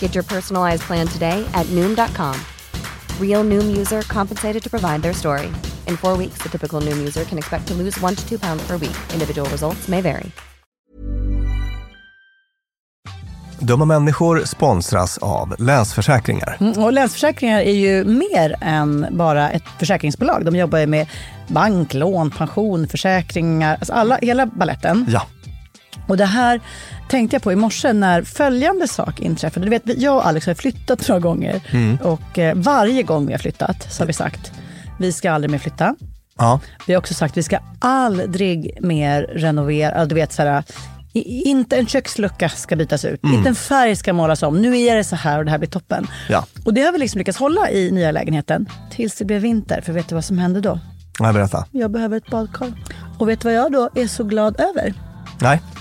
Get your personalized plan today at Noom.com. Real Noom user compensated to provide their story. In four weeks, the typical Noom user can expect to lose one to two pounds per week. Individual results may vary. Dumma människor sponsras av Länsförsäkringar. Mm, och Länsförsäkringar är ju mer än bara ett försäkringsbolag. De jobbar ju med bank, lån, pension, försäkringar, alltså alla, hela balletten. Ja. Och det här tänkte jag på i morse när följande sak inträffade. Du vet, jag och Alex har flyttat några gånger Mm. och eh, varje gång vi har flyttat så har vi sagt vi ska aldrig mer flytta. Ja. Vi har också sagt vi ska aldrig mer renovera. Du vet, så här, inte en kökslucka ska bytas ut. Mm. Inte en färg ska målas om. Nu är det så här och det här blir toppen. Ja. Och det har vi liksom lyckats hålla i nya lägenheten tills det blev vinter. För vet du vad som hände då? Nej, berätta. Jag behöver ett badkar. Och vet du vad jag då är så glad över? Nej.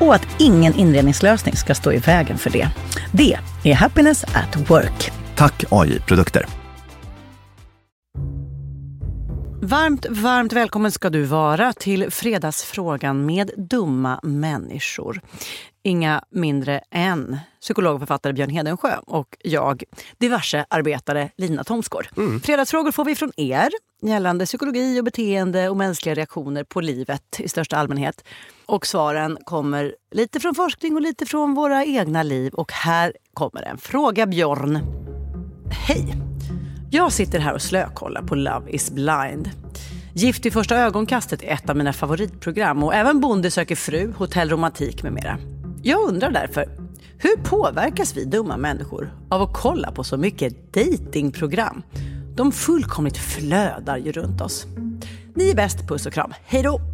och att ingen inredningslösning ska stå i vägen för det. Det är Happiness at Work. Tack AI Produkter. Varmt, varmt välkommen ska du vara till Fredagsfrågan med dumma människor. Inga mindre än psykolog och författare Björn Hedensjö och jag, diverse arbetare Lina Thomsgård. Fredagsfrågor får vi från er gällande psykologi och beteende och mänskliga reaktioner på livet i största allmänhet. Och svaren kommer lite från forskning och lite från våra egna liv. Och här kommer en fråga Björn. Hej! Jag sitter här och slökollar på Love is blind. Gift vid första ögonkastet är ett av mina favoritprogram och även Bonde söker fru, Hotell Romantik med mera. Jag undrar därför, hur påverkas vi dumma människor av att kolla på så mycket datingprogram? De fullkomligt flödar ju runt oss. Ni är bäst, puss och kram. Hej då!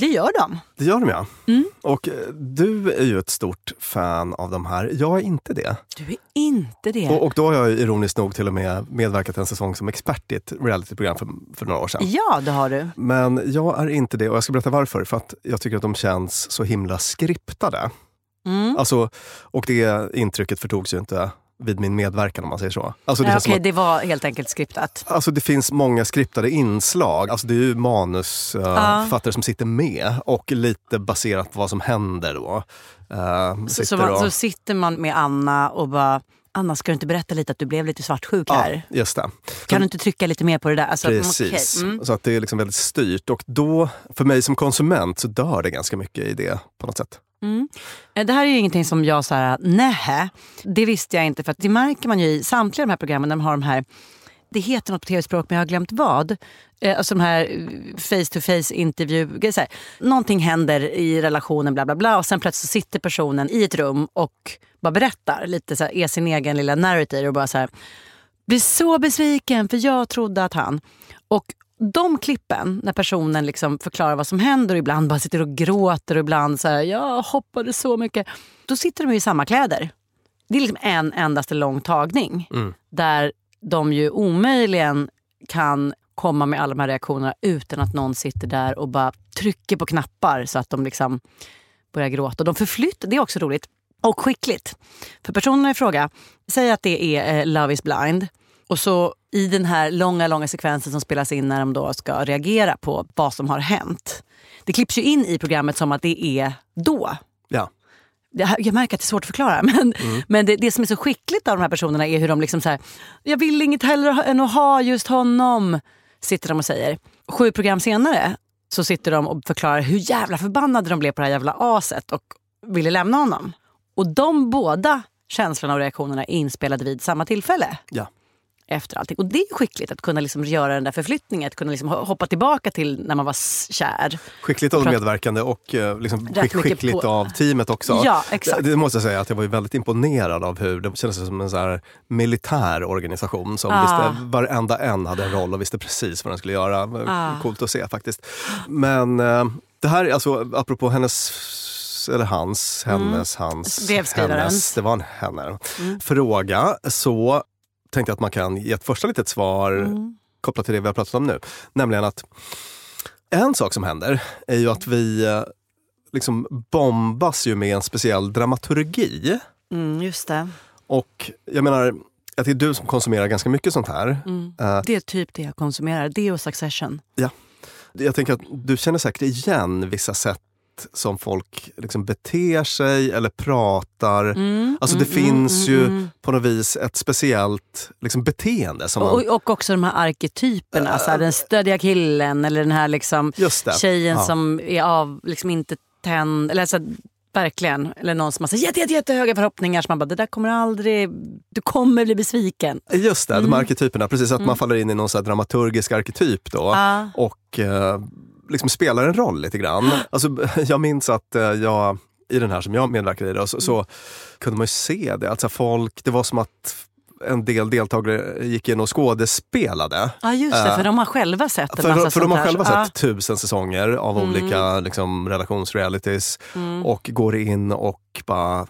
Det gör de. Det gör de ja. Mm. Och eh, du är ju ett stort fan av de här. Jag är inte det. Du är inte det. Och, och då har jag ironiskt nog till och med medverkat en säsong som expert i ett realityprogram för, för några år sedan. Ja, det har du. Men jag är inte det och jag ska berätta varför. För att jag tycker att de känns så himla skriptade. Mm. Alltså, och det intrycket förtogs ju inte vid min medverkan om man säger så. Alltså, det, Ja, Okej, att, det var helt enkelt skriptat. alltså, det finns många skriptade inslag. Alltså, det är ju manusförfattare som sitter med och lite baserat på vad som händer då. Uh, Så, så, man, så sitter man med Anna och bara, Anna ska du inte berätta lite att du blev lite svartsjuk här? Ja, just det. Kan du inte trycka lite mer på det där? Alltså, Precis. okej, mm. Så att det är liksom väldigt styrt. Och då, för mig som konsument, så dör det ganska mycket i det på något sätt. Mm. Eh, det här är ju ingenting som jag så här, nej, det visste jag inte. För att det märker man ju i samtliga de här programmen när de har de här, det heter något på tv-språk men jag har glömt vad. Eh, Alltså de här face to face intervju, någonting händer i relationen bla bla bla och sen plötsligt sitter personen i ett rum och bara berättar, lite så här, är sin egen lilla narrator och bara så här, blir så besviken för jag trodde att han. Och de klippen när personen liksom förklarar vad som händer och ibland bara sitter och gråter och ibland så här, jag hoppade så mycket. Då sitter de ju i samma kläder. Det är liksom en endaste lång tagning. Där de ju omöjligen kan komma med alla de här reaktionerna utan att någon sitter där och bara trycker på knappar så att de liksom börjar gråta. De förflyttar, det är också roligt. Och skickligt. För personerna i fråga, säg att det är eh, Love is blind. Och så i den här långa, långa sekvensen som spelas in när de då ska reagera på vad som har hänt. Det klipps ju in i programmet som att det är då. Ja. Jag märker att det är svårt att förklara. Men, men det, det som är så skickligt av de här personerna är hur de liksom så här, jag vill inget hellre än att ha just honom. Sitter de och säger. Sju program senare så sitter de och förklarar hur jävla förbannade de blev på det här jävla aset och ville lämna honom. Och de båda känslorna och reaktionerna är inspelade vid samma tillfälle ja. Efter allting. Och det är skickligt att kunna liksom göra den där förflyttningen, att kunna liksom hoppa tillbaka till när man var kär. Skickligt av medverkande och eh, liksom skick, skickligt på- av teamet också. Ja, exakt. Det, det måste jag säga att jag var ju väldigt imponerad av hur det kändes som en så här militär organisation som Ah. visste, varenda en hade en roll och visste precis vad den skulle göra. Ah. Coolt att se faktiskt. Men eh, det här, är alltså apropå hennes eller hans, hennes, hans, Brevskrivarens. hennes, det var en henne. Fråga, så tänkte att man kan ge ett första litet svar kopplat till det vi har pratat om nu. Nämligen att en sak som händer är ju att vi eh, liksom bombas ju med en speciell dramaturgi. Mm, just det. Och jag menar, att det är du som konsumerar ganska mycket sånt här. Eh, Det är typ det jag konsumerar. Det och Succession. ja. Jag tänker att du känner säkert igen vissa sätt som folk liksom beter sig eller pratar. alltså det finns ju på något vis ett speciellt liksom beteende som man... Och, och också de här arketyperna. så här, den stöddiga killen eller den här liksom tjejen Ja. som är av, liksom inte tänd. Eller alltså, verkligen. Eller någon som har så jätte, jätte, jättehöga förhoppningar. Så man bara, det där kommer aldrig... Du kommer bli besviken. Just det, Mm. de arketyperna. Precis, att man faller in i någon så här dramaturgisk arketyp då. Ja. Och eh, liksom spelar en roll lite grann. Alltså, jag minns att eh, jag, i den här som jag medverkade i, då, så, så kunde man ju se det. Alltså folk, det var som att en del deltagare gick in och skådespelade. Ja just det, Eh, för de har själva sett en För, massa för de har här. själva Ja. sett tusen säsonger av olika liksom, relationsrealities Mm. och går in och bara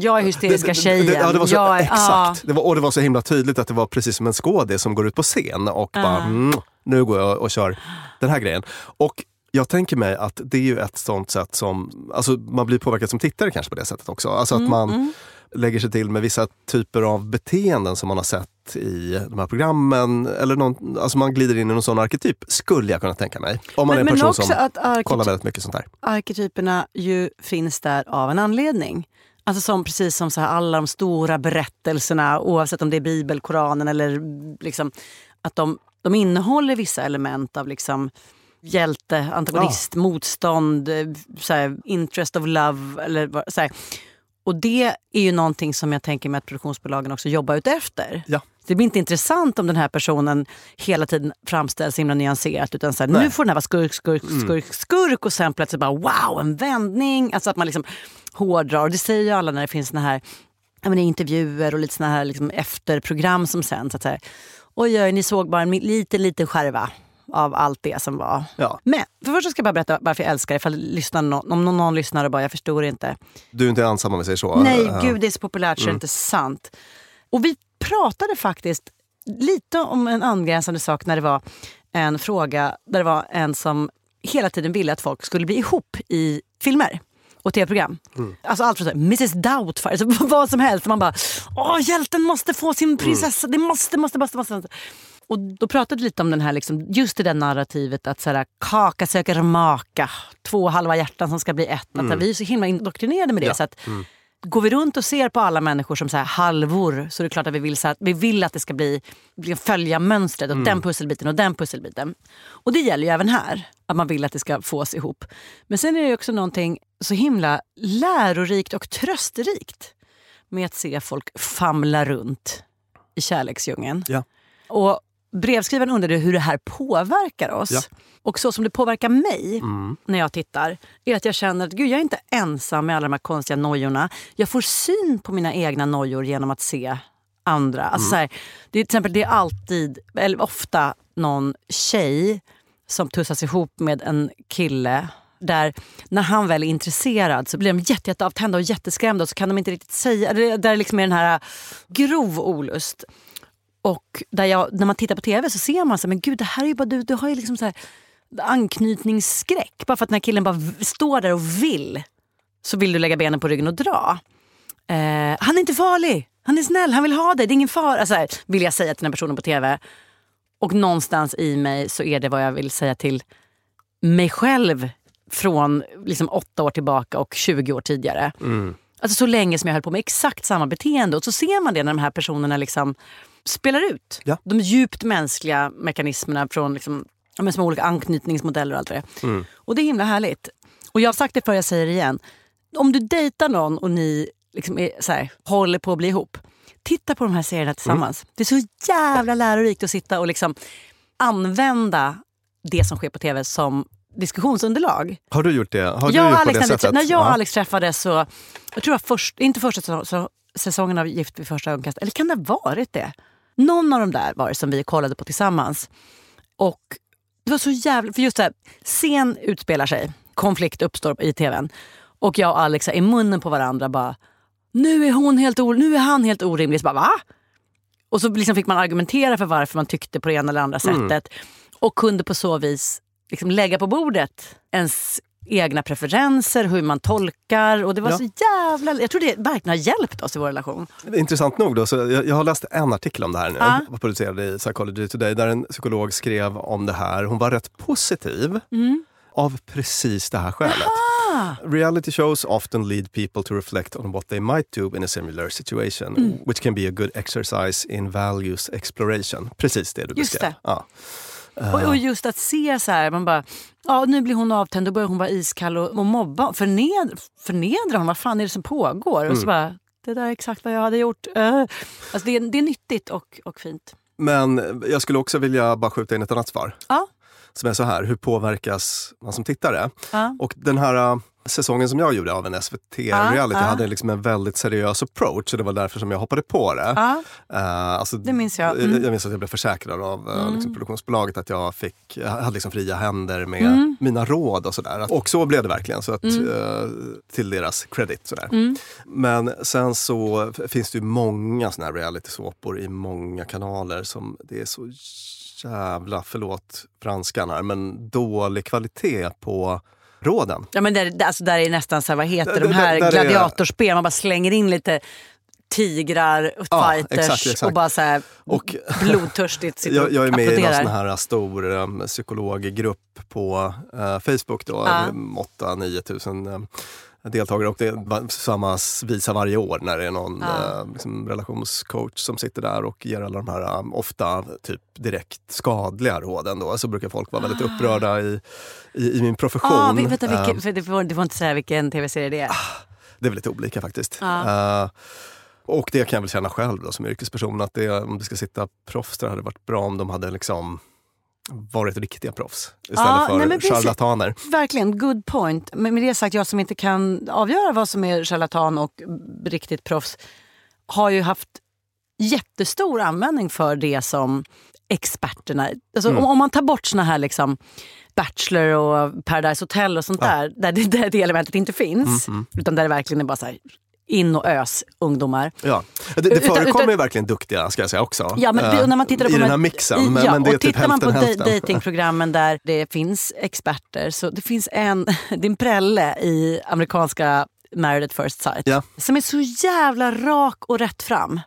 Jag är hysteriska det- det- tjejen. Det, ja, det var så, jag exakt. Det var, och det var så himla tydligt att det var precis som en skådis som går ut på scen och bara mm, nu går jag och kör den här grejen. Och jag tänker mig att det är ju ett sånt sätt som, alltså man blir påverkad som tittare kanske på det sättet också. Alltså Mm, att man lägger sig till med vissa typer av beteenden som man har sett i de här programmen. Eller någon, alltså man glider in i någon sån arketyp, skulle jag kunna tänka mig. Om man Men, är en person som kollar väldigt mycket sånt här. arketyperna ju finns där av en anledning. Alltså som, precis som så här, alla de stora berättelserna, oavsett om det är Bibeln, Koranen eller liksom, att de, de innehåller vissa element av liksom hjälte, antagonist, motstånd, eh, så här, interest of love. Eller, så här. Och det är ju någonting som jag tänker mig att produktionsbolagen också jobbar ut efter. Ja. Det blir inte intressant om den här personen hela tiden framställs så himla nyanserat. Utan så här, nu får den här vara skurk, skurk, skurk, skurk och sen plötsligt bara wow, en vändning. Alltså att man liksom hårdrar. Och det säger ju alla när det finns såna här ja, men, intervjuer och lite såna här liksom, efterprogram som sänds. Att, oj, oj, ni såg bara en liten, liten skärva av allt det som var. Ja. Men för först ska jag bara berätta varför jag älskar det. Ifall lyssnar någon, om någon, någon lyssnar och bara, jag förstår inte. Du är inte ensam om vi säger så. Nej, Uh, gud det är så populärt så det är inte sant. Och vi pratade faktiskt lite om en angränsande sak när det var en fråga där det var en som hela tiden ville att folk skulle bli ihop i filmer och tv-program. Mm. Alltså allt från så här, Mrs Doubtfire, alltså vad som helst. Man bara, åh hjälten måste få sin prinsessa, det måste, måste, måste. måste. Och då pratade vi lite om den här, liksom, just det där narrativet att så här, kaka söker maka, två halva hjärtan som ska bli ett. Att, vi är så himla indoktrinerade med det. Ja. Så att, Går vi runt och ser på alla människor som så här halvor så är det klart att vi vill, så här, vi vill att det ska bli, följa mönstret och den pusselbiten och den pusselbiten. Och det gäller ju även här, att man vill att det ska fås ihop. Men sen är det också någonting så himla lärorikt och trösterikt med att se folk famla runt i kärleksdjungeln. Ja. Och brevskrivaren undrade hur det här påverkar oss. Ja. Och så som det påverkar mig Mm. när jag tittar är att jag känner att gud, jag är inte ensam med alla de här konstiga nojorna. Jag får syn på mina egna nojor genom att se andra. Alltså så här, det, är, till exempel, det är alltid, eller ofta, någon tjej som tussas ihop med en kille där när han väl är intresserad så blir de jätte, jätteavtända och jätteskrämda och så kan de inte riktigt säga. Det, där liksom är den här grov olust. Och där jag, när man tittar på tv så ser man så här, men gud det här är ju bara du, du har ju liksom så här anknytningsskräck. Bara för att den här killen bara står där och vill så vill du lägga benen på ryggen och dra. Eh, han är inte farlig, han är snäll, han vill ha dig, det är ingen fara. Alltså, här, vill jag säga till den här personen på tv. Och någonstans i mig så är det vad jag vill säga till mig själv från liksom åtta år tillbaka och 20 år tidigare. Mm. Alltså så länge som jag höll på med exakt samma beteende. Och så ser man det när de här personerna liksom spelar ut. Ja. De djupt mänskliga mekanismerna från liksom, men små olika anknytningsmodeller och allt det där. Och det är himla härligt. Och jag har sagt det förr, jag säger det igen. Om du dejtar någon och ni liksom är, så här, håller på att bli ihop. Titta på de här serierna tillsammans. Det är så jävla lärorikt att sitta och liksom använda det som sker på tv som diskussionsunderlag. Har du gjort det? Har Jag och Alex, det när, jag och. Alex träffades så, jag tror var först, inte första säsong- så, säsongen av Gift vid första ögonkastet, eller kan det ha varit det? Någon av de där var det som vi kollade på tillsammans. Och det var så jävla, för just det här, scen utspelar sig, konflikt uppstår i tvn. Och jag och Alex är i munnen på varandra bara, nu är hon helt or, nu är han helt orimlig. Så bara, va? Och så liksom fick man argumentera för varför man tyckte på det ena eller andra sättet. Och kunde på så vis liksom lägga på bordet ens egna preferenser, hur man tolkar. Och det var Ja. så jävla... Jag tror det verkligen har hjälpt oss i vår relation. Intressant nog, då, så jag, jag har läst en artikel om det här nu, Ja. var producerad i Psychology Today, där en psykolog skrev om det här. Hon var rätt positiv Mm. av precis det här skälet. Reality shows often lead people to reflect on what they might do in a similar situation, Mm. which can be a good exercise in values exploration. Precis det du Just beskrev. det. Ja. Och, och just att se så här, man bara, ja nu blir hon avtänd, då börjar hon vara iskall och, och mobba, förnedra, förnedra honom, vad fan är det som pågår? Och Mm. så bara, det där är exakt vad jag hade gjort. Uh. Alltså det, är, det är nyttigt och, och fint. Men jag skulle också vilja bara skjuta in ett annat svar. Ja. Som är så här, hur påverkas man som tittare? Ja. Och den här äh, säsongen som jag gjorde av en SVT-reality ja. hade liksom en väldigt seriös approach. Och det var därför som jag hoppade på det. Ja. Eh, alltså, Det minns jag. Mm. Jag minns att jag blev försäkrad av eh, liksom, produktionsbolaget att jag, fick, jag hade liksom fria händer med Mm. mina råd och sådär. Och så blev det verkligen, så att, eh, till deras credit. Sådär. Mm. Men sen så finns det ju många såna här reality-såpor i många kanaler som det är så jävla, förlåt franskan här, men dålig kvalitet på råden. Ja, men där, alltså där är nästan så här, vad heter de här där- där är- gladiatorspel? Man bara slänger in lite tigrar, Ja, fighters exakt, exakt. och bara så här Och- blodtörstigt sitter Jag, jag är med i någon applåderar. sån här stor um, psykologgrupp på eh, Facebook. Då, Ja. med 8-9 tusen um, deltagare och det är samma visa varje år när det är någon Ja. eh, liksom, relationscoach som sitter där och ger alla de här um, ofta typ direkt skadliga råden. Då. Så brukar folk vara väldigt upprörda i, i, i min profession. Ah, vänta, vilken, Eh, för det, får, det får inte säga vilken tv-serie det är. det är väl lite olika faktiskt. Ja. Eh, och det kan jag väl känna själv då, som yrkesperson att det, om det ska sitta proffs där hade det varit bra om de hade liksom varit riktiga proffs istället Ja, för nej, men precis. charlataner. Verkligen, good point. Men med det sagt, jag som inte kan avgöra vad som är charlatan och riktigt proffs. har ju haft jättestor användning för det som experterna... Alltså, Mm. om, om man tar bort såna här liksom Bachelor och Paradise Hotel och sånt där, där det, där det elementet inte finns. Mm, Utan där det verkligen är bara så här, in och ös ungdomar. Ja. Det, det förekommer utan- ju verkligen duktiga ska jag säga också. Ja, men det, Eh, när man tittar I på den de här mixen. Men, ja, men det är och typ tittar man på hälften da- hälften. datingprogrammen där det finns experter så det finns en, din prälle i amerikanska Married at first sight Ja. som är så jävla rak och rätt fram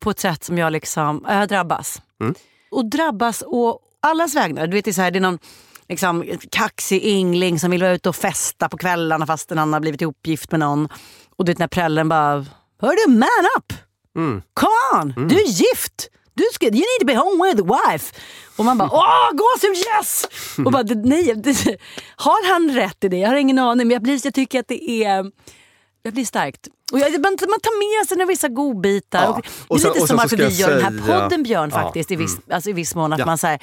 på ett sätt som jag liksom, jag drabbas. Mm. Och drabbas å allas vägnar. Du vet, det är, så här, det är någon liksom, kaxig yngling som vill vara ute och festa på kvällarna fast han har blivit ihopgift med någon. Och du vet när prällen bara, hörru man up! Mm. Come on, du är gift! Du ska, you need to be home with the wife. Och man bara, åh gåshud yes! Och bara, nej, det, har han rätt i det? Jag har ingen aning men jag, blir, jag tycker att det är jag blir starkt. Och jag, man, man tar med sig några vissa godbitar. Ja. Och det är sen- lite som ska vi gör den här säga- podden Björn Ja, faktiskt i viss, alltså, i viss mån. Att Ja. man så här,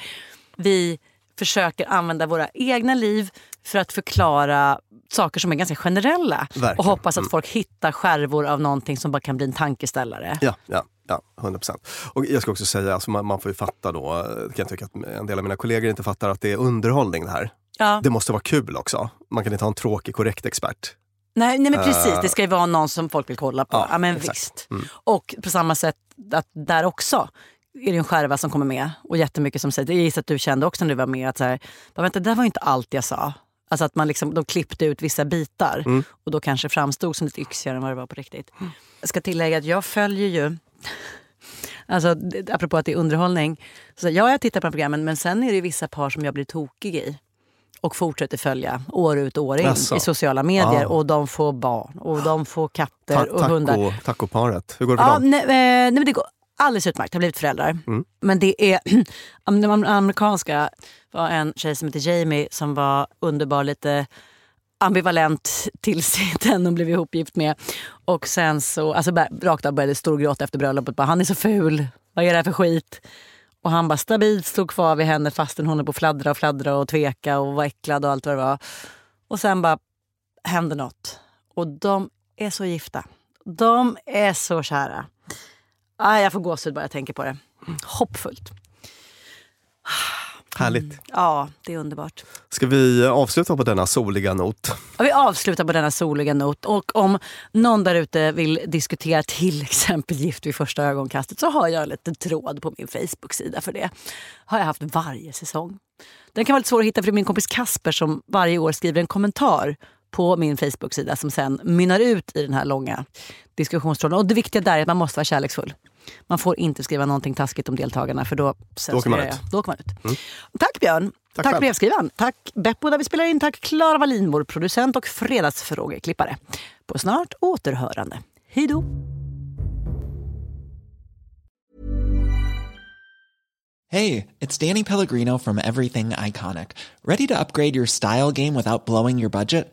vi försöker använda våra egna liv för att förklara saker som är ganska generella. Verkligen. Mm. Och hoppas att folk hittar skärvor av någonting som bara kan bli en tankeställare. Ja, ja, ja, 100 procent. Och jag ska också säga, alltså man, man får ju fatta då, eh, kan jag tycka att en del av mina kollegor inte fattar att det är underhållning det här. Ja. Det måste vara kul också. Man kan inte ha en tråkig, korrekt expert. Nej, nej men precis, det ska ju vara någon som folk vill kolla på. Ja, Ja, men exakt. Mm. visst. Och på samma sätt att där också är det en skärva som kommer med. Och jättemycket som säger, jag gissar att du kände också när du var med att så här, vänta, det där var ju inte allt jag sa. Alltså att man liksom, de klippte ut vissa bitar Mm. och då kanske framstod som lite yxigare än vad det var på riktigt. Jag ska tillägga att jag följer ju Alltså, apropå att det är underhållning. Så ja, jag tittar på programmen men sen är det vissa par som jag blir tokig i. Och fortsätter följa år ut och år in Jaså? i sociala medier. Ah. Och de får barn och de får katter Ta, och hundar. taco, tacoparet, hur går det för Ja, dem? nej, eh, nej, men det går alldeles utmärkt. Har blivit föräldrar. Mm. Men det är den amerikanska var en tjej som heter Jamie som var underbar, lite ambivalent tills den hon blev ihopgift med. Och sen så, alltså rakt av började storgråta efter bröllopet. Bara, han är så ful, vad är det här för skit? Och han bara stabilt stod kvar vid henne fastän hon är på fladdra och fladdra och tveka och var äcklad och allt vad det var. Och sen bara hände något. Och de är så gifta. De är så kära. Ah, jag får gåshud bara jag tänker på det. Hoppfullt. Härligt. Ja, det är underbart. Ska vi avsluta på denna soliga not? Och vi avslutar på denna soliga not. Och om någon där ute vill diskutera till exempel Gift vid första ögonkastet så har jag en liten tråd på min Facebook-sida för det. har jag haft varje säsong. Den kan vara lite svår att hitta för det är min kompis Kasper som varje år skriver en kommentar på min Facebook-sida som sen mynnar ut i den här långa diskussionstråden. Och det viktiga där är att man måste vara kärleksfull. Man får inte skriva någonting taskigt om deltagarna för då åker man ut. jag. Då åker man ut. Tack Björn. Tack Tack, brevskrivaren. Tack Beppo där vi spelar in. Tack Klara Wallin, vår producent och fredagsfrågeklippare. På snart återhörande. Hej då! Hey, it's Danny Pellegrino from Everything Iconic. Ready to upgrade your style game without blowing your budget?